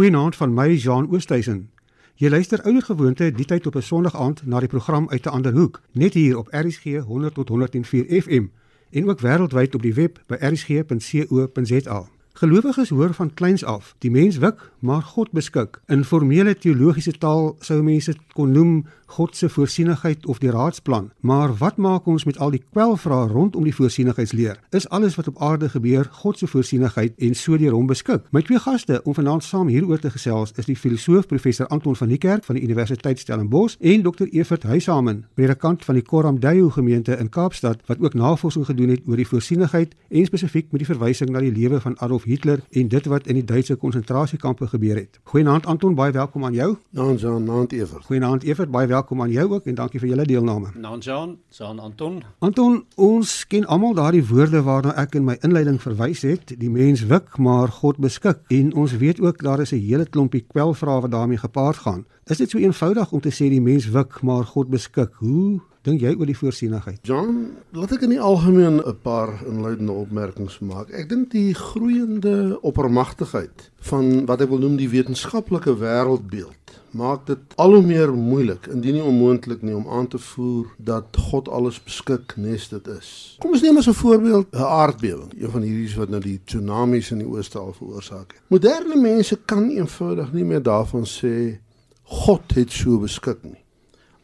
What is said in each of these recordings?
Goeienaand van my Jean Oosthuizen. Jy luister ouergewoonte die tyd op 'n Sondag aand na die program uit 'n ander hoek, net hier op RSG 100 tot 104 FM en ook wêreldwyd op die web by rsg.co.za. Gelowiges hoor van kleins af, die mens wik, maar God beskik. In formele teologiese taal sou mense kon noem God se voorsienigheid of die raadsplan. Maar wat maak ons met al die kwelvrae rondom die voorsienigheidsleer? Is alles wat op aarde gebeur God se voorsienigheid en so deur hom beskik? My twee gaste om vanaand saam hieroor te gesels is die filosoof professor Anton van die Kerk van die Universiteit Stellenbosch en Dr Evert Huisamen, predikant van die Koram Dayu gemeente in Kaapstad wat ook navorsing gedoen het oor die voorsienigheid en spesifiek met die verwysing na die lewe van Adolf Hitler en dit wat in die Duitse konsentrasiekampe gebeur het. Goeienaand Anton, baie welkom aan jou. Naand Jean, naand Evert. Goeienaand Evert, baie welkom aan jou ook en dankie vir julle deelname. Naand Jean, Jean Anton. Anton, ons ken almal daardie woorde waarna ek in my inleiding verwys het. Die mens wik, maar God beskik. En ons weet ook daar is 'n hele klompie kwelvrae wat daarmee gepaard gaan. Is dit so eenvoudig om te sê die mens wik, maar God beskik? Hoe dink jy oor die voorsienigheid? John, laat ek in die algemeen 'n paar inleidende opmerkings maak. Ek dink die groeiende oppermagtigheid van wat ek wil noem die wetenskaplike wêreldbeeld maak dit al hoe meer moeilik, indien nie onmoontlik nie om aan te voer dat God alles beskik nes dit is. Kom ons neem as 'n voorbeeld 'n aardbewing, een van hierdie wat nou die tsunamies in die ooste al veroorsaak het. Moderne mense kan eenvoudig nie meer daarvan sê God het so beskik nie.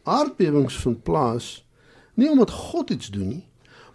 Aardbewings vind plaas nie omdat God iets doen nie,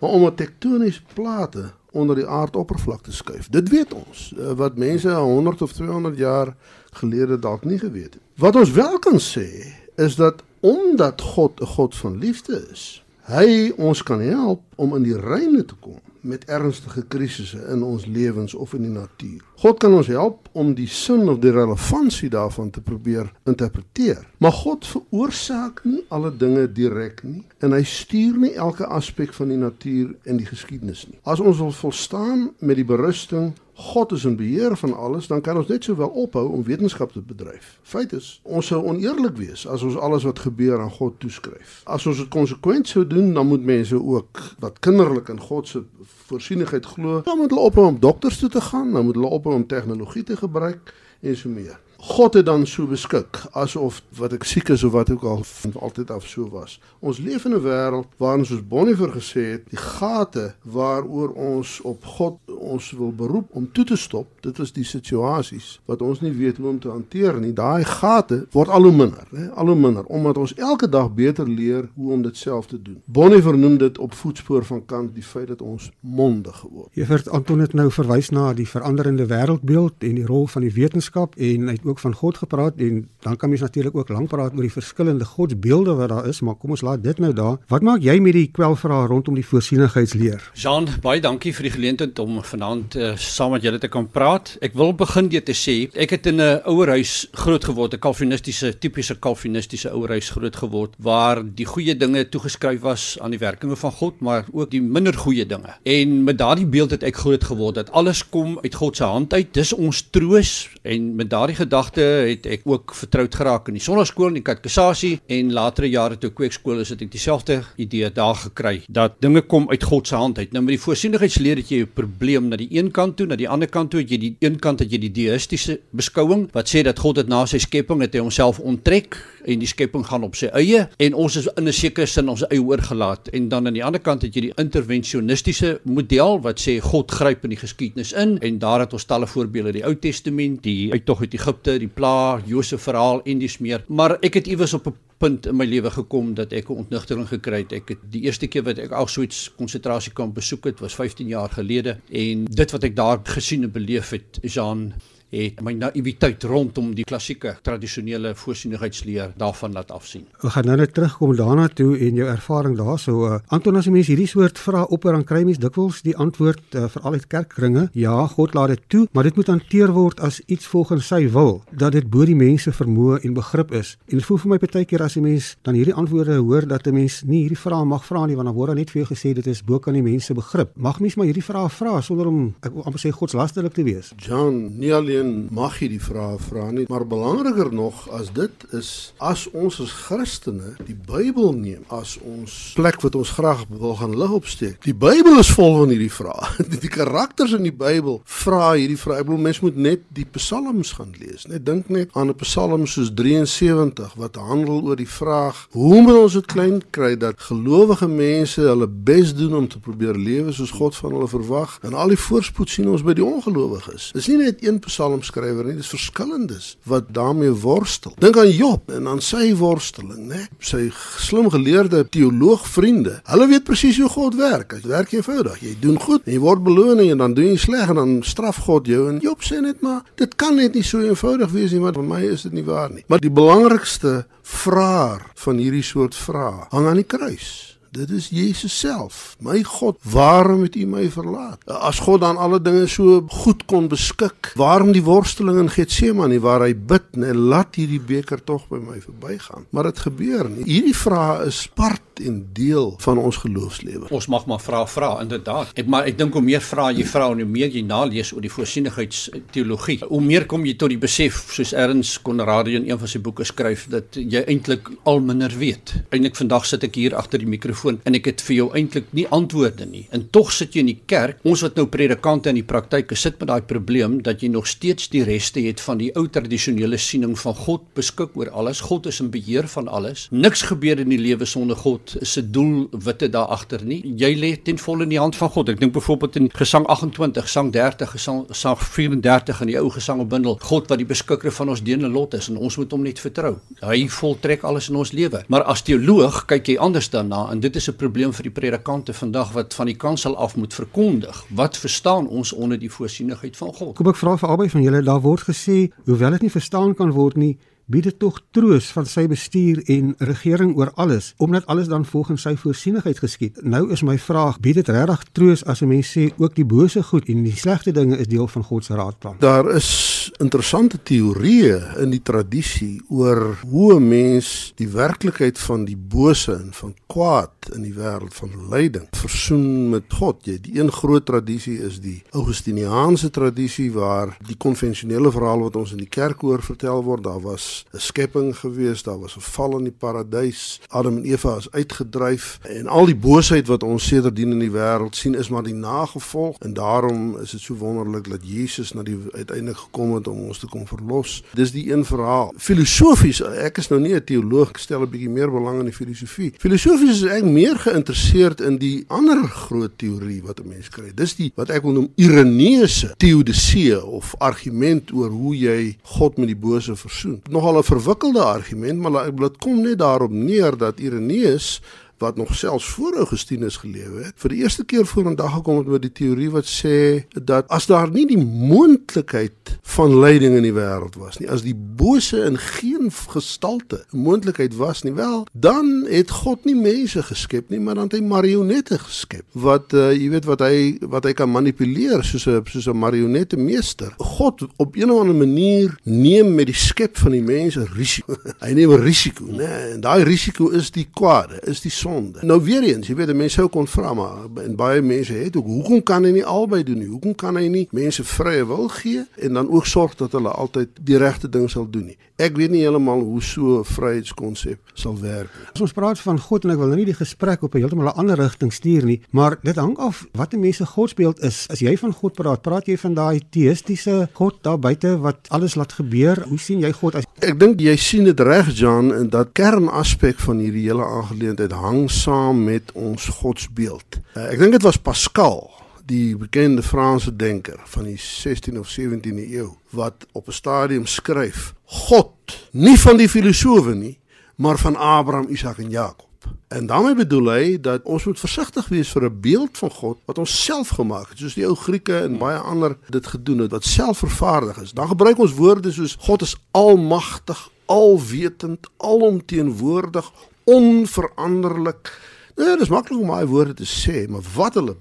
maar omdat tektoniese plate onder die aardoppervlakte skuif. Dit weet ons, eh, wat mense 100 of 200 jaar gelede dalk nie geweet het. Wat ons wel kan sê is dat omdat God 'n God van liefde is, hy ons kan help om in die reine te kom met ernstige krisisse in ons lewens of in die natuur. God kan ons help om die sin of die relevantie daarvan te probeer interpreteer. Maar God veroorsaak nie alle dinge direk nie en hy stuur nie elke aspek van die natuur en die geskiedenis nie. As ons wil volstaan met die berusting God is in beheer van alles, dan kan ons net sowel ophou om wetenskap te bedryf. Feit is, ons sou oneerlik wees as ons alles wat gebeur aan God toeskryf. As ons dit konsekwent sou doen, dan moet mense ook wat kinderlik in God se voorsienigheid glo, dan moet hulle ophou om dokters toe te gaan, dan moet hulle ophou om tegnologie te gebruik en so meer. God het dan so beskik asof wat ek siek is of wat ook al van altyd af so was. Ons leef in 'n wêreld waarin soos Bonhoeffer gesê het, die gate waaroor ons op God ons wil beroep om toe te stop, dit is die situasies wat ons nie weet hoe om te hanteer nie. Daai gate word al hoe minder, hè, al hoe minder omdat ons elke dag beter leer hoe om dit self te doen. Bonhoeffer noem dit op voetspoor van Kant die feit dat ons mondig geword. Evert Anton het nou verwys na die veranderende wêreldbeeld en die rol van die wetenskap en hy het ook van God gepraat en dan kan mens natuurlik ook lank praat oor die verskillende godsbeelde wat daar is, maar kom ons laat dit nou daar. Wat maak jy met die kwelvrae rondom die voorsienigheidsleer? Jean, baie dankie vir die geleentheid om vanaand uh, saam met julle te kan praat. Ek wil begin deur te sê, ek het in 'n ouerhuis groot geword, 'n kalvinistiese tipiese kalvinistiese ouerhuis groot geword waar die goeie dinge toegeskryf was aan die werkinge van God, maar ook die minder goeie dinge. En met daardie beeld het ek groot geword dat alles kom uit God se hand uit. Dis ons troos en met daardie gedagte het ek ook vertroud geraak in die sonnaskool en die katekisasie en latere jare toe kweekskool is dit ek dieselfde idee daar gekry dat dinge kom uit God se hand uit. Nou met die voorsienigheidsleer het jy 'n probleem na die een kant toe, na die ander kant toe het jy die een kant het jy die deïstiese beskouing wat sê dat God het na sy skepping het hy homself onttrek en die skepping gaan op sy eie en ons is in 'n sekere sin ons eie oorgelaat en dan aan die ander kant het jy die interventionistiese model wat sê God gryp in die geskiedenis in en daar het ons talle voorbeelde die Ou Testament, die uittog uit Egipte, die pla, Josef verhaal en dis meer. Maar ek het iewers op 'n punt in my lewe gekom dat ek 'n ontnugtering gekry het. Ek het die eerste keer wat ek al so iets konsentrasiekamp besoek het, was 15 jaar gelede en dit wat ek daar gesien en beleef het, Jean het my naïwiteit rondom die klassieke tradisionele voorsienigheidsleer daarvan laat afsien. Ek gaan nou net terugkom daarna toe en jou ervaring daarso. Uh, Anton as jy mens hierdie soort vrae opper aan kry mens dikwels die antwoord uh, veral uit kerkkringe, ja, God laat dit toe, maar dit moet hanteer word as iets volgens sy wil, dat dit bo die mense vermoë en begrip is. En dit voel vir my baie keer as 'n mens dan hierdie antwoorde hoor dat 'n mens nie hierdie vrae mag vra nie want dan word dan net vir jou gesê dit is bo kan die mense begrip. Mag mens maar hierdie vrae vra sonder om ek wil amper sê godslasterlik te wees. John, nie alleen alleen mag jy die vrae vra nie, maar belangriker nog as dit is as ons as Christene die Bybel neem as ons plek wat ons graag wil gaan lig opsteek. Die Bybel is vol van hierdie vrae. Die karakters in die Bybel vra hierdie vrae. Ek bedoel mens moet net die psalms gaan lees. Net dink net aan 'n psalm soos 73 wat handel oor die vraag: Hoe moet ons dit klein kry dat gelowige mense hulle bes doen om te probeer lewe soos God van hulle verwag en al die voorspoed sien ons by die ongelowiges. Dis nie net een psalmskrywer nie, dis verskillendes wat daarmee worstel. Dink aan Job en aan sy worsteling, né? Sy slim geleerde teoloog vriende. Hulle weet presies hoe God werk. Hy werk eenvoudig. Jy doen goed jy word beloon en dan doen jy sleg en dan straf God jou. En Job sê net maar, dit kan net nie so eenvoudig wees nie, want vir my is dit nie waar nie. Maar die belangrikste vraag van hierdie soort vrae hang aan die kruis. Dit is Jesus self. My God, waarom het U my verlaat? As God dan alle dinge so goed kon beskik, waarom die worsteling in Getsemane waar hy bid, nee, laat hierdie beker tog by my verbygaan. Maar dit gebeur nie. Hierdie vrae is part en deel van ons geloofslewe. Ons mag maar vra vra inderdaad. Ek maar ek dink hoe meer vra jy vra en hoe meer jy nalees oor die voorsienigheidsteologie, hoe meer kom jy tot die besef soos Ernst Conradie in een van sy boeke skryf dat jy eintlik al minder weet. Eindelik vandag sit ek hier agter die mikrofoon en ek het vir jou eintlik nie antwoorde nie. En tog sit jy in die kerk. Ons wat nou predikante in die praktyk sit met daai probleem dat jy nog steeds die reste het van die ou tradisionele siening van God beskik oor alles. God is in beheer van alles. Niks gebeur in die lewe sonder God se doel witte daar agter nie. Jy lê ten volle in die hand van God. Ek dink byvoorbeeld in Gesang 28, Gesang 30, Gesang, Gesang 34 in die ou gesangebundel. God wat die beskikker van ons dene lot is en ons moet hom net vertrou. Hy voltrek alles in ons lewe. Maar as teoloog kyk jy anders daarna en dit is 'n probleem vir die predikante vandag wat van die kansel af moet verkondig. Wat verstaan ons onder die voorsienigheid van God? Kom ek vra vir albei van julle, daar word gesê, hoewel dit nie verstaan kan word nie, bied dit tog troos van sy bestuur en regering oor alles omdat alles dan volgens sy voorsienigheid geskied. Nou is my vraag, bied dit regtig troos as 'n mens sê ook die bose goed en die slegte dinge is deel van God se raadplan? Daar is interessante teorieë in die tradisie oor hoe 'n mens die werklikheid van die bose en van kwaad in die wêreld van lyding versoen met God. Jy, die een groot tradisie is die Augustiniaanse tradisie waar die konvensionele verhaal wat ons in die kerk hoor vertel word, daar was 'n skepping gewees, daar was 'n val in die paradys. Adam en Eva is uitgedryf en al die boosheid wat ons sedertdien in die wêreld sien is maar die nagevolg en daarom is dit so wonderlik dat Jesus na die uiteindelik gekom het om ons te kom verlos. Dis die een verhaal. Filosofies, ek is nou nie 'n teoloog, ek stel 'n bietjie meer belang in die filosofie. Filosofies is ek meer geïnteresseerd in die ander groot teorie wat 'n mens kry. Dis die wat ek wil noem Ireneese teodisee of argument oor hoe jy God met die bose versoen. Nog nogal 'n verwikkelde argument, maar dit kom net daarop neer dat Ireneus wat nog selfs voor Augustinus gelewe het, vir die eerste keer vorendag gekom het met die teorie wat sê dat as daar nie die moontlikheid van lyding in die wêreld was nie, as die bose in geen gestalte 'n moontlikheid was nie, wel, dan het God nie mense geskep nie, maar dan het hy marionette geskep wat uh, jy weet wat hy wat hy kan manipuleer soos 'n soos 'n marionette meester. God op 'n of ander manier neem met die skep van die mense risiko. hy neem risiko, né? En daai risiko is die kwade, is die sonde sonde. Nou weer eens, jy weet, mense sou kon vra maar en baie mense het ook hoekom kan hy nie albei doen nie? Hoekom kan hy nie mense vrye wil gee en dan ook sorg dat hulle altyd die regte ding sal doen nie? Ek weet nie heeltemal hoe so 'n vryheidskonsep sal werk nie. As ons praat van God en ek wil nou nie die gesprek op 'n heeltemal 'n ander rigting stuur nie, maar dit hang af wat 'n mens se godsbeeld is. As jy van God praat, praat jy van daai teïstiese God daar buite wat alles laat gebeur. Hoe sien jy God as Ek dink jy sien dit reg John en dat kernaspek van hierdie hele aangeleentheid hang hang saam met ons godsbeeld. Uh, ek dink dit was Pascal, die bekende Franse denker van die 16 of 17de eeu wat op 'n stadium skryf: God, nie van die filosowe nie, maar van Abraham, Isak en Jakob. En daarmee bedoel hy dat ons moet versigtig wees vir 'n beeld van God wat ons self gemaak het, soos die ou Grieke en baie ander dit gedoen het wat selfvervaardig is. Dan gebruik ons woorde soos God is almagtig, alwetend, alomteenwoordig, onveranderlik. Nou, dit is maklik om daai woorde te sê, maar wat hulle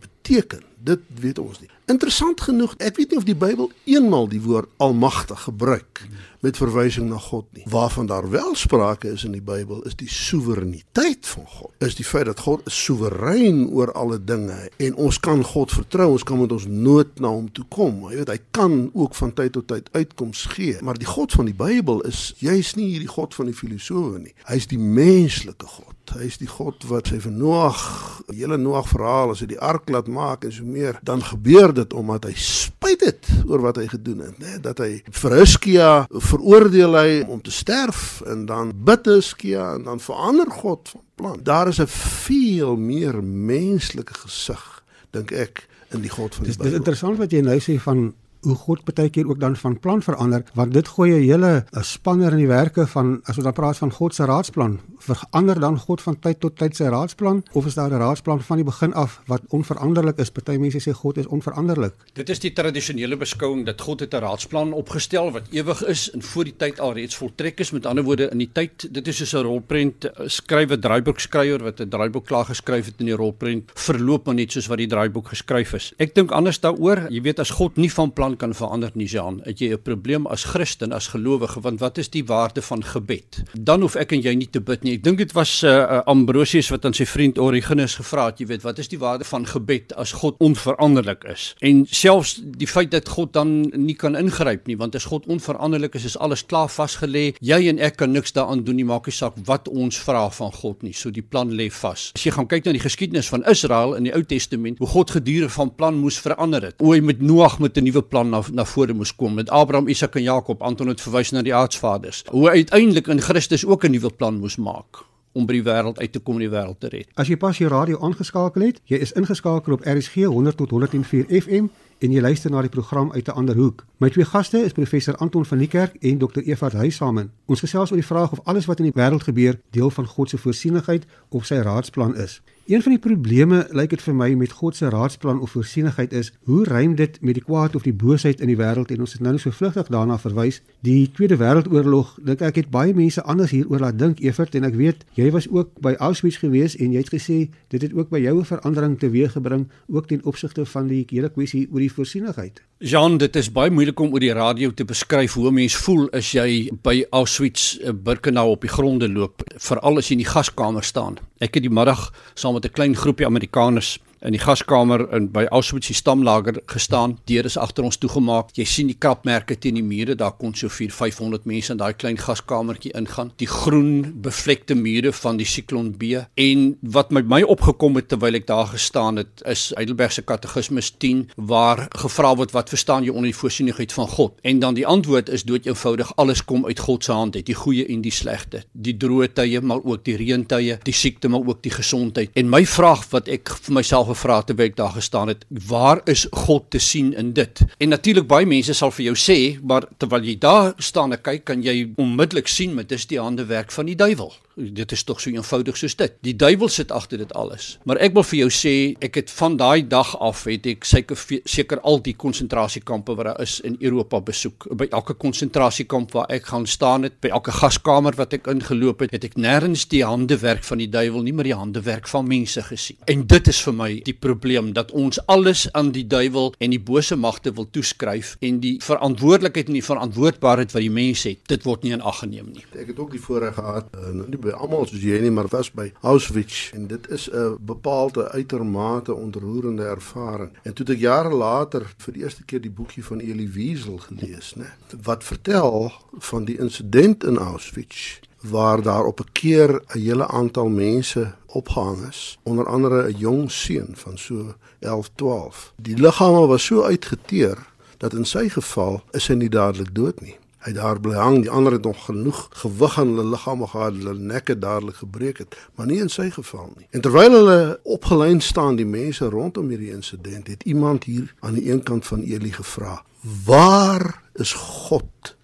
Dit weet ons nie. Interessant genoeg, ek weet nie of die Bybel eenmal die woord almagtig gebruik met verwysing na God nie. Waarvan daar wel sprake is in die Bybel is die soewereiniteit van God. Is die feit dat God is soewerein oor alle dinge en ons kan God vertrou, ons kan met ons nood na hom toe kom. Jy weet, hy kan ook van tyd tot tyd uitkoms gee, maar die God van die Bybel is juis nie hierdie God van die filosowe nie. Hy is die menslike God. Hy is die God wat sy vir Noag, die hele Noag verhaal as hy die ark laat maak en so meer, dan gebeur dit omdat hy spyt het oor wat hy gedoen het, né? Dat hy vir Hiskia veroordeel hy om te sterf en dan bid Hiskia en dan verander God van plan. Daar is 'n veel meer menslike gesig, dink ek, in die God van die Bybel. Dis interessant wat jy nou sê van hoe God baie keer ook dan van plan verander want dit gooi 'n hele 'n spanner in die werke van as ons dan praat van God se raadsplan verander dan God van tyd tot tyd sy raadsplan of is daar 'n raadsplan van die begin af wat onveranderlik is? Party mense sê God is onveranderlik. Dit is die tradisionele beskouing dat God het 'n raadsplan opgestel wat ewig is en voor die tyd alreeds voltrek is. Met ander woorde in die tyd dit is soos 'n rolprent skrywe draaiboek skrywer wat 'n draaiboek klaar geskryf het in die rolprent verloop maar net soos wat die draaiboek geskryf is. Ek dink anders daaroor. Jy weet as God nie van plan kan verander nie Jean. Het jy 'n probleem as Christen, as gelowige, want wat is die waarde van gebed? Dan hoef ek en jy nie te bid nie. Ek dink dit was uh, Ambrosius wat aan sy vriend Origenes gevra het, jy weet, wat is die waarde van gebed as God onveranderlik is? En selfs die feit dat God dan nie kan ingryp nie, want as God onveranderlik is, is alles klaar vasgelê. Jy en ek kan niks daaraan doen nie, maak nie saak wat ons vra van God nie. So die plan lê vas. As jy gaan kyk na die geskiedenis van Israel in die Ou Testament, hoe God gedurig van plan moes verander het. Hy met Noag met 'n nuwe plan plan na na vore moes kom met Abraham, Isak en Jakob. Anton het verwys na die aardsvaders. Hoe uiteindelik in Christus ook 'n nuwe plan moes maak om by die wêreld uit te kom en die wêreld te red. As jy pas jou radio aangeskakel het, jy is ingeskakel op RSG 100 tot 104 FM en jy luister na die program uit 'n ander hoek. My twee gaste is professor Anton van Niekerk en dokter Evert Huisamen. Ons gesels oor die vraag of alles wat in die wêreld gebeur deel van God se voorsienigheid of sy raadsplan is. Een van die probleme lyk dit vir my met God se raadsplan of voorsienigheid is, hoe rym dit met die kwaad of die boosheid in die wêreld en ons het nou so vlugtig daarna verwys. Die Tweede Wêreldoorlog, dink ek het baie mense anders hieroor laat dink, Evert, en ek weet jy was ook by Auschwitz gewees en jy het gesê dit het ook by jou 'n verandering teweeggebring ook ten opsigte van die hele kwessie oor die voorsienigheid. Jean, dit is baie moeilik om oor die radio te beskryf hoe 'n mens voel as jy by Auschwitz-Birkenau op die gronde loop, veral as jy in die gaskamer staan. Ek het die middag saam met 'n klein groepie Amerikaners in die gaskamer in by Auschwitz die stamlager gestaan. Deur is agter ons toegemaak. Jy sien die krapmerke teen die mure. Daar kon so 4 500 mense in daai klein gaskamertjie ingaan. Die groen bevlekte mure van die Siklon B. En wat met my opgekom het terwyl ek daar gestaan het, is Heidelberg se Katekismus 10 waar gevra word wat verstaan jy onder die voorsienigheid van God? En dan die antwoord is dood eenvoudig alles kom uit God se hand, die goeie en die slegte. Die droë tye, maar ook die reëntye, die siekte, maar ook die gesondheid. En my vraag wat ek vir myself gevra terwyl ek daar gestaan het, waar is God te sien in dit? En natuurlik baie mense sal vir jou sê, maar terwyl jy daar staan en kyk, kan jy onmiddellik sien met dis die handewerk van die duiwel dit is tog so eenvoudig soos dit. Die duiwel sit agter dit alles. Maar ek wil vir jou sê, ek het van daai dag af het ek seker seker al die konsentrasiekampe wat daar is in Europa besoek. By elke konsentrasiekamp waar ek gaan staan het, by elke gaskamer wat ek ingeloop het, het ek nêrens die handewerk van die duiwel nie, maar die handewerk van mense gesien. En dit is vir my die probleem dat ons alles aan die duiwel en die bose magte wil toeskryf en die verantwoordelikheid en die verantwoordbaarheid wat die mens het, dit word nie in ag geneem nie. Ek het ook die voorreg gehad uh, by almal soos jy nie, maar was by Auschwitz en dit is 'n bepaalde uitermate ontroerende ervaring. En toe ek jare later vir die eerste keer die boekie van Elie Wiesel gelees, né, wat vertel van die insident in Auschwitz waar daar op 'n keer 'n hele aantal mense opgehang is, onder andere 'n jong seun van so 11, 12. Die liggame was so uitgeteer dat in sy geval is hy nie dadelik dood nie hy daar bly hang. Die ander het nog genoeg gewig aan hulle liggame gehad hulle nekke dadelik gebreek het maar nie in sy geval nie. En terwyl hulle opgelyn staan die mense rondom hierdie insident het iemand hier aan die een kant van Eli gevra waar is God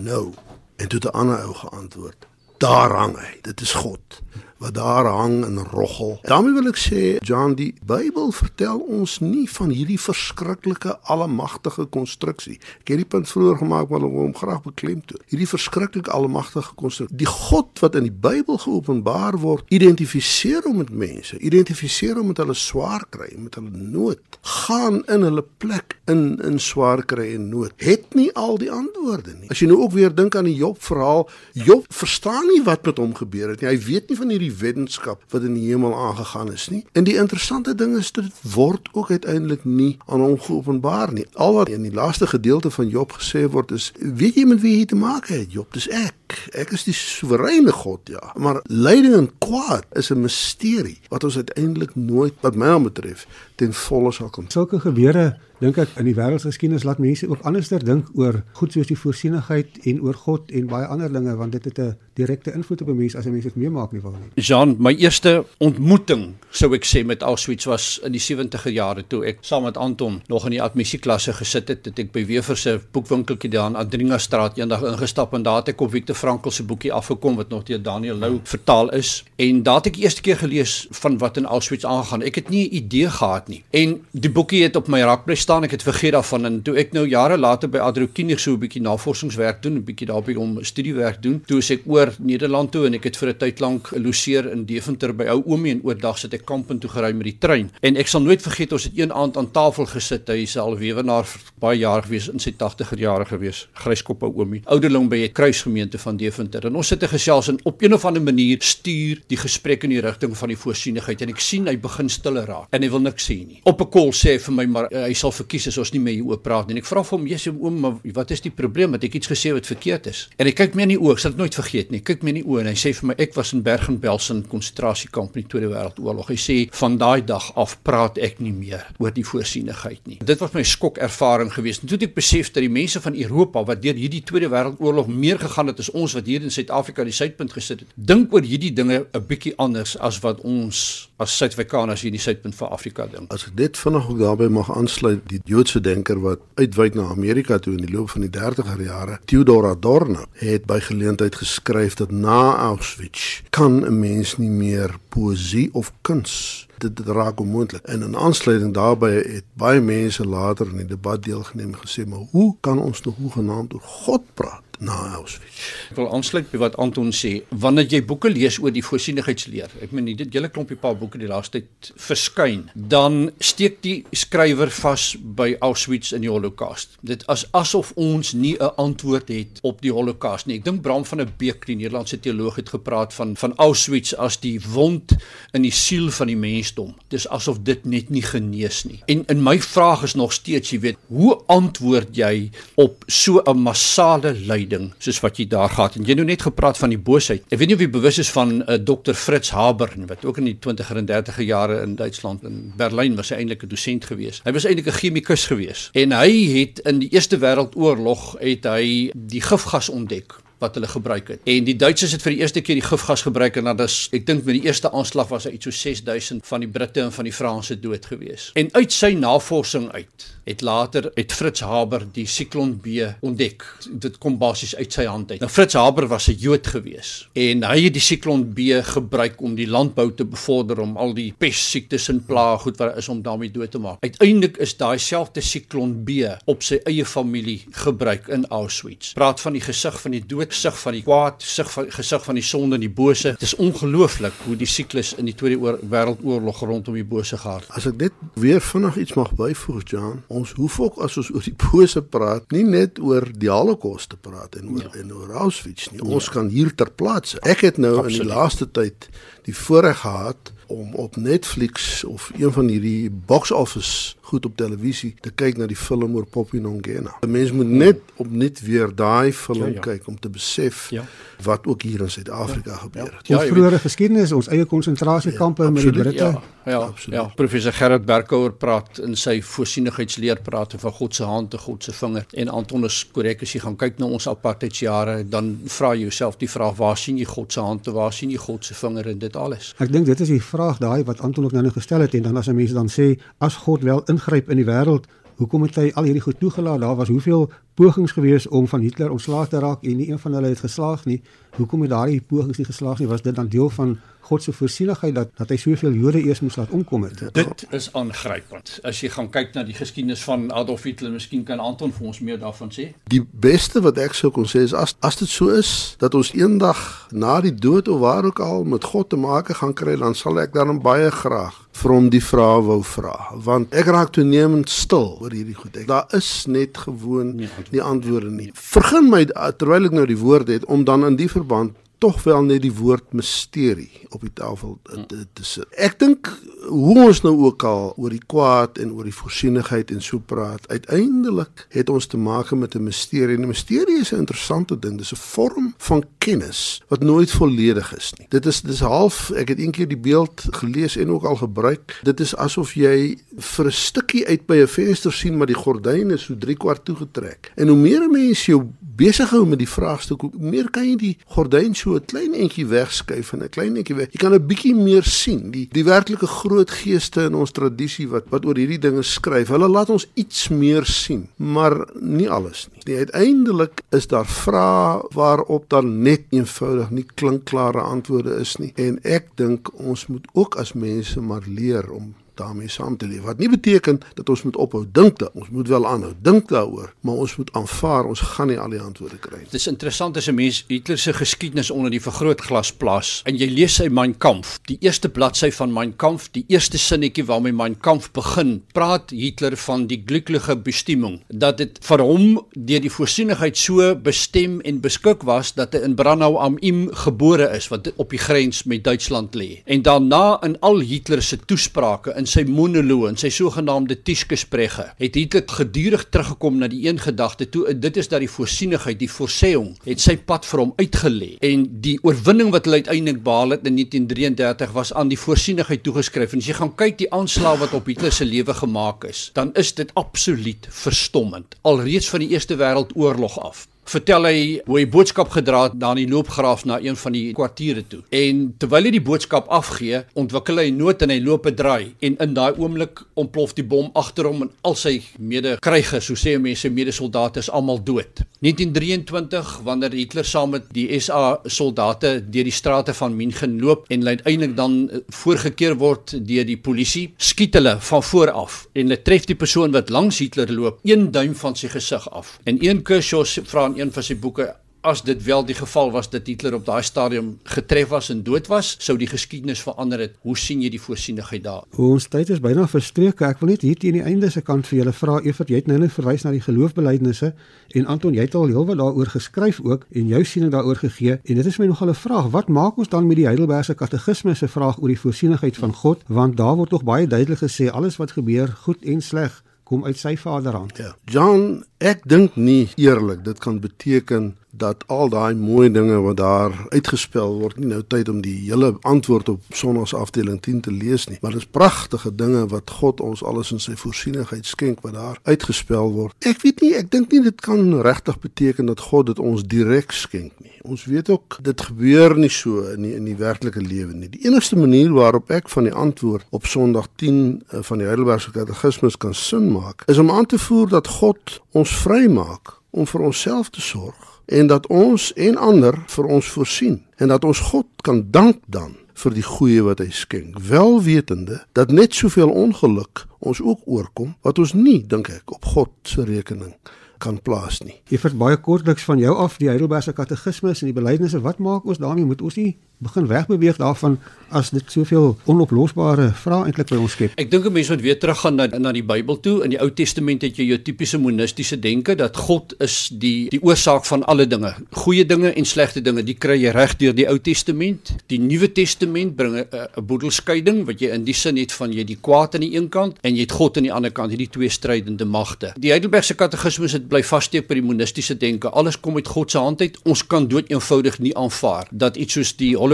nou? En toe 'n ander ou geantwoord daar hang hy. Dit is God wat daar hang en roggel. daarmee wil ek sê, John, die Bybel vertel ons nie van hierdie verskriklike almagtige konstruksie. Ek het die punt vroeër gemaak maar ek wil hom graag beklemtoon. Hierdie verskriklike almagtige konstruksie. Die God wat in die Bybel geopenbaar word, identifiseer hom met mense, identifiseer hom met hulle swaar kry, met hulle nood, gaan in hulle plek in in swaar kry en nood. Het nie al die antwoorde nie. As jy nou ook weer dink aan die Job verhaal, Job verstaan nie wat met hom gebeur het nie. Hy weet nie van hierdie die wetenskap wat in die hemel aangegaan is nie. En die interessante ding is dit word ook uiteindelik nie aan hom geopenbaar nie. Al wat in die laaste gedeelte van Job gesê word is, weet jy met wie jy te maak het? Job, dis ek. Ek is die soewereine God, ja. Maar lyding en kwaad is 'n misterie wat ons uiteindelik nooit wat my betref ten volle sal kom. Sulke gebeure dink ek in die wêreldgeskiedenis laat mense ook anderster dink oor goed soos die voorsienigheid en oor God en baie ander dinge want dit het 'n direkte invloed op 'n mens as 'n mens dit meemaak nie van nie. Jean, my eerste ontmoeting, sou ek sê met Auschwitz was in die 70er jare toe ek saam met Anton nog in die admissieklasse gesit het, het ek by Wever se boekwinkeltjie daar aan Adringa straat eendag ingestap en daar het ek op Victor Frankl se boekie afgekom wat nog deur Daniel Lou vertaal is en daar het ek eerste keer gelees van wat in Auschwitz aangegaan. Ek het nie 'n idee gehad nie. En die boekie het op my rakbly staan. Ek het vergeet daarvan en toe ek nou jare later by Adrokinier so 'n bietjie navorsingswerk doen, 'n bietjie daarby om studiewerk doen, toe ek oor Nederland toe en ek het vir 'n tyd lank loseer in Deventer by ou oomie en oordag sit ek kamp in toe gery met die trein. En ek sal nooit vergeet ons het een aand aan tafel gesit. Hy is al weewenaar baie jare gewees in sy 80er jare gewees. Gryskop ou oomie. Ouderling by 'n kruisgemeente van Deventer. En ons sit te gesels en op een of ander manier stuur die gesprek in die rigting van die voorsienigheid en ek sien hy begin stiller raak en hy wil niks sê nie. Op 'n kol sê hy vir my maar uh, hy sal verkies as ons nie meer hieroor praat nie. En ek vra vir hom, "Jesus oom, maar wat is die probleem? Het ek iets gesê wat verkeerd is?" En hy kyk my in die oë, ek sal dit nooit vergeet nie. Kyk my in die oë en hy sê vir my, "Ek was in Bergen-Belsen konsentrasiekamp in die Tweede Wêreldoorlog." Hy sê, "Van daai dag af praat ek nie meer oor die voorsienigheid nie." Dit was my skokervaring geweest. En toe het ek besef dat die mense van Europa wat deur hierdie Tweede Wêreldoorlog meer gegaan het as ons wat hier in Suid-Afrika die suidpunt gesit het, dink oor hierdie dinge 'n bietjie anders as wat ons as Suid-Afrikaners hier in die suidpunt van Afrika dink. As ek dit vinnig ook daarbey mag aansluit, die Joodse denker wat uitwyk na Amerika toe in die loop van die 30er jare, Theodor Adorno, het by geleentheid geskryf dat na Auschwitz kan 'n mens nie meer poësie of kuns dit raak onmoontlik. En in aansluiting daarbey het baie mense later in die debat deelgeneem en gesê, "Maar hoe kan ons nog hoegenaamd oor God praat?" Na Auschwitz. Ek wil aansluit by wat Anton sê. Wanneer jy boeke lees oor die voorsienigheidsleer, ek meen dit hele klompie paar boeke die laaste tyd verskyn, dan steek die skrywer vas by Auschwitz in die Holocaust. Dit as asof ons nie 'n antwoord het op die Holocaust nie. Ek dink Bram van der Beek, die Nederlandse teoloog het gepraat van van Auschwitz as die wond in die siel van die mensdom. Dis asof dit net nie genees nie. En in my vraag is nog steeds, jy weet, hoe antwoord jy op so 'n massale lyding soos wat jy daar gehad en jy nou net gepraat van die boosheid. Ek weet nie of jy bewus is van uh, Dr Fritz Haber wat ook in die 20er en 30er jare in Duitsland in Berlyn was hy eintlik 'n dosent gewees. Hy was eintlik 'n chemikus gewees en hy het in die Eerste Wêreldoorlog het hy die gifgas ontdek wat hulle gebruik het. En die Duitsers het vir die eerste keer die gifgas gebruik en dan is ek dink met die eerste aanslag was daar iets so 6000 van die Britte en van die Franse dood gewees. En uit sy navorsing uit het later het Fritz Haber die Cyclone B ontdek. Dit kom basies uit sy hand uit. Nou Fritz Haber was 'n Jood gewees en hy het die Cyclone B gebruik om die landbou te bevorder om al die pestsiektes en plaae goed wat is om daarmee dood te maak. Uiteindelik is daai selfde Cyclone B op sy eie familie gebruik in Auschwitz. Praat van die gesig van die dood sig van die kwaad, sig van gesig van die sonde en die bose. Dit is ongelooflik hoe die siklus in die Tweede Wêreldoorlog rondom die bose gaan. As ek net weer vinnig iets mag byvoeg, Jan, ons hoef ook as ons oor die bose praat, nie net oor die Holocaust te praat en oor ja. en oor Auschwitz nie. Ons ja. kan hier ter plaatse. Ek het nou Absoluut. in die laaste tyd die voorreg gehad om op Netflix of een van hierdie box office goed op televisie te kyk na die film oor Poppy Nongena. 'n Mens moet net op net weer daai film ja, ja. kyk om te besef ja. Wat ook hier in Suid-Afrika ja, gebeur het. Ja, ons ja, vroeëre geskiedenis, ons eie konsentrasiekampe ja, met die Britte. Ja, ja, absoluut. Ja, professor Gerard Berkouwer praat in sy voorsienigheidsleer praat van God se hand en God se vinger. En Anton is korrek as jy gaan kyk na ons apartheidsjare, dan vra jy jouself die vraag waar sien jy God se hand en waar sien jy God se vinger in dit alles? Ek dink dit is die vraag daai wat Anton ook nou gestel het en dan as mense dan sê as God wel ingryp in die wêreld Hoekom het hy al hierdie goed toegelaat? Daar was hoeveel pogings gewees om van Hitler ontslae te raak en nie een van hulle het geslaag nie. Hoekom het daardie pogings nie geslaag nie? Was dit dan deel van God se voorsienigheid dat dat hy soveel Jode eers moes laat omkom het. Dit is aangrypend. As jy gaan kyk na die geskiedenis van Adolf Hitler, miskien kan Anton vir ons meer daarvan sê. Die beste wat ek sou kon sê is as as dit so is dat ons eendag na die dood of waar ook al met God te maak gaan kry, dan sal ek dan baie graag vir hom die vrae wou vra want ek raak toenemend stil oor hierdie goed. Ek daar is net gewoon nie antwoorde, nie. Vergun my terwyl ek nou die woord het om dan in die verband tog wel net die woord misterie op die tafel te, te sit. Ek dink hoe ons nou ook al oor die kwaad en oor die voorsienigheid en so praat, uiteindelik het ons te maak met 'n misterie. En 'n misterie is 'n interessante ding. Dis 'n vorm van kennis wat nooit volledig is nie. Dit is dis half ek het eendag die beeld gelees en ook al gebruik. Dit is asof jy vir 'n stukkie uit by 'n venster sien maar die gordyne so 3 kwart toegetrek. En hoe meer mense jou besig hou met die vraagstuk, hoe meer kan jy die gordyn so 'n klein entjie wegskuif en 'n klein entjie weg. Jy kan 'n bietjie meer sien. Die die werklike groot geeste in ons tradisie wat wat oor hierdie dinge skryf, hulle laat ons iets meer sien, maar nie alles nie. Die uiteindelik is daar vrae waarop dan net eenvoudig nie klinkklare antwoorde is nie. En ek dink ons moet ook as mense maar leer om daarmee saam te leef. Wat nie beteken dat ons moet ophou dink dat ons moet wel aanhou dink daaroor, maar ons moet aanvaar ons gaan nie al die antwoorde kry nie. Dit is interessant as 'n mens Hitler se geskiedenis onder die vergrootglas plaas en jy lees sy Mein Kampf, die eerste bladsy van Mein Kampf, die eerste sinnetjie waarmee Mein Kampf begin, praat Hitler van die glückliche Bestimmung, dat dit vir hom deur die voorsienigheid so bestem en beskik was dat hy in Branau am Inn gebore is wat op die grens met Duitsland lê. En daarna in al Hitler se toesprake in sy monoloog en sy sogenaamde Tischgespräche het Hitler gedurig teruggekom na die een gedagte toe dit is dat die voorsienigheid die voorseung het sy pad vir hom uitgelê. En die oorwinning wat hy uiteindelik behaal het in 1933 was aan die voorsienigheid toegeskryf. En as jy gaan kyk die aanslag wat op Hitler se lewe gemaak is dan is dit absoluut verstommend. Alreeds van die eerste wêreldoorlog af vertel hy hoe hy boodskap gedra het na die loopgraaf na een van die kwartiere toe. En terwyl hy die boodskap afgee, ontwikkel hy nood en hy loop 'n draai en in daai oomblik ontplof die bom agter hom en al sy mede-krygers, so sê mense, mede-soldate is almal dood. 1923 wanneer Hitler saam met die SA soldate deur die strate van München loop en uiteindelik dan eh, voorgekeer word deur die polisie, skiet hulle van voor af en hulle tref die persoon wat langs Hitler loop, een duim van sy gesig af. En een Kershaw vra in een van sy boeke as dit wel die geval was dat Hitler op daai stadium getref was en dood was, sou die geskiedenis verander het. Hoe sien jy die voorsienigheid daar? Ons tyd is byna verstreek. Ek wil net hier teen die einde se kant vir julle vra, Evert, jy het nou net verwys na die geloofbelijdenisse en Anton, jy het al heelwat daaroor geskryf ook en jou siening daaroor gegee en dit is my nogal 'n vraag. Wat maak ons dan met die Heidelbergse katekisme se vraag oor die voorsienigheid van God? Want daar word tog baie duidelik gesê alles wat gebeur, goed en sleg, kom uit sy vaderhand. Ja. John, ek dink nie eerlik dit kan beteken dat al daai mooi dinge wat daar uitgespel word nie nou tyd om die hele antwoord op Sondags afdeling 10 te lees nie maar dit is pragtige dinge wat God ons alles in sy voorsienigheid skenk wat daar uitgespel word. Ek weet nie ek dink nie dit kan regtig beteken dat God dit ons direk skenk nie. Ons weet ook dit gebeur nie so in die, in die werklike lewe nie. Die enigste manier waarop ek van die antwoord op Sondag 10 eh, van die Heidelbergse Katekismus kan sin maak is om aan te voer dat God ons vrymaak om vir onsself te sorg en dat ons en ander vir ons voorsien. En dat ons God kan dank dan vir die goeie wat hy skenk. Wel wetende dat net soveel ongeluk ons ook oorkom wat ons nie dink ek op God se rekening kan plaas nie. Jy vir baie kortliks van jou af die Heidelbergse katekismes en die belydenisse. Wat maak ons daarmee? Moet ons nie begin wegbeweeg daarvan as dit soveel onoplosbare vrae eintlik by ons skep. Ek dink 'n mens moet weer teruggaan na na die Bybel toe. In die Ou Testament het jy jou tipiese monistiese denke dat God is die die oorsaak van alle dinge. Goeie dinge en slegte dinge, die kry jy reg deur die Ou Testament. Die Nuwe Testament bring 'n 'n boedelskeiding wat jy in die sin het van jy die kwaad aan die een kant en jy het God aan die ander kant, hierdie twee strydende magte. Die Heidelbergse Katekismus het bly vassteek by die monistiese denke. Alles kom uit God se hand uit. Ons kan dood eenvoudig nie aanvaar dat iets soos die Holocaust,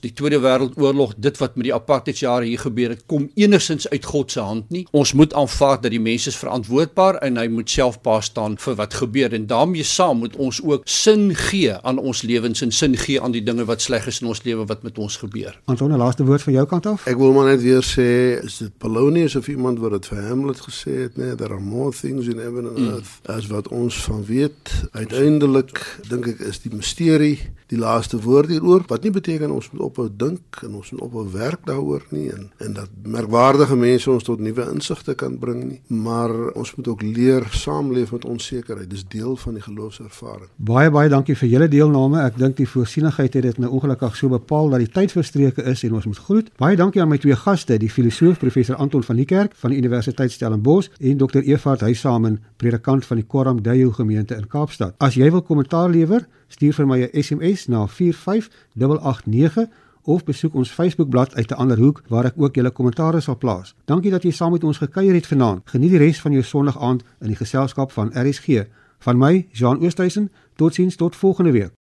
die Tweede Wêreldoorlog, dit wat met die apartheidsjare hier gebeur het, kom enigsins uit God se hand nie. Ons moet aanvaar dat die mens is verantwoordbaar en hy moet self pa staan vir wat gebeur en daarmee saam moet ons ook sin gee aan ons lewens en sin gee aan die dinge wat sleg is in ons lewe wat met ons gebeur. Anton, 'n laaste woord van jou kant af? Ek wil maar net weer sê, is dit Polonius of iemand wat dit vir Hamlet gesê het, nee, there are more things in heaven and mm. earth as wat ons van weet. Uiteindelik dink ek is die misterie die laaste woord hieroor wat nie beteken ons moet ophou dink en ons moet ophou werk daaroor nie en en dat merkwaardige mense ons tot nuwe insigte kan bring nie. Maar ons moet ook leer saamleef met onsekerheid. Dis deel van die geloofservaring. Baie baie dankie vir julle deelname. Ek dink die voorsienigheid het dit nou ongelukkig so bepaal dat die tyd verstreke is en ons moet groet. Baie dankie aan my twee gaste die filosoof professor Anton van die Kerk van die Universiteit Stellenbosch en dokter Evard Huysamen predikant van die Koram Dayo gemeente in Kaapstad. As jy wil kommentaar lewer stuur vir my 'n SMS na 45889 of besoek ons Facebookblad uit 'n ander hoek waar ek ook julle kommentaare sal plaas. Dankie dat jy saam met ons gekuier het vanaand. Geniet die res van jou Sondag aand in die geselskap van RSG. Van my, Jean Oosthuizen, totsiens tot volgende week.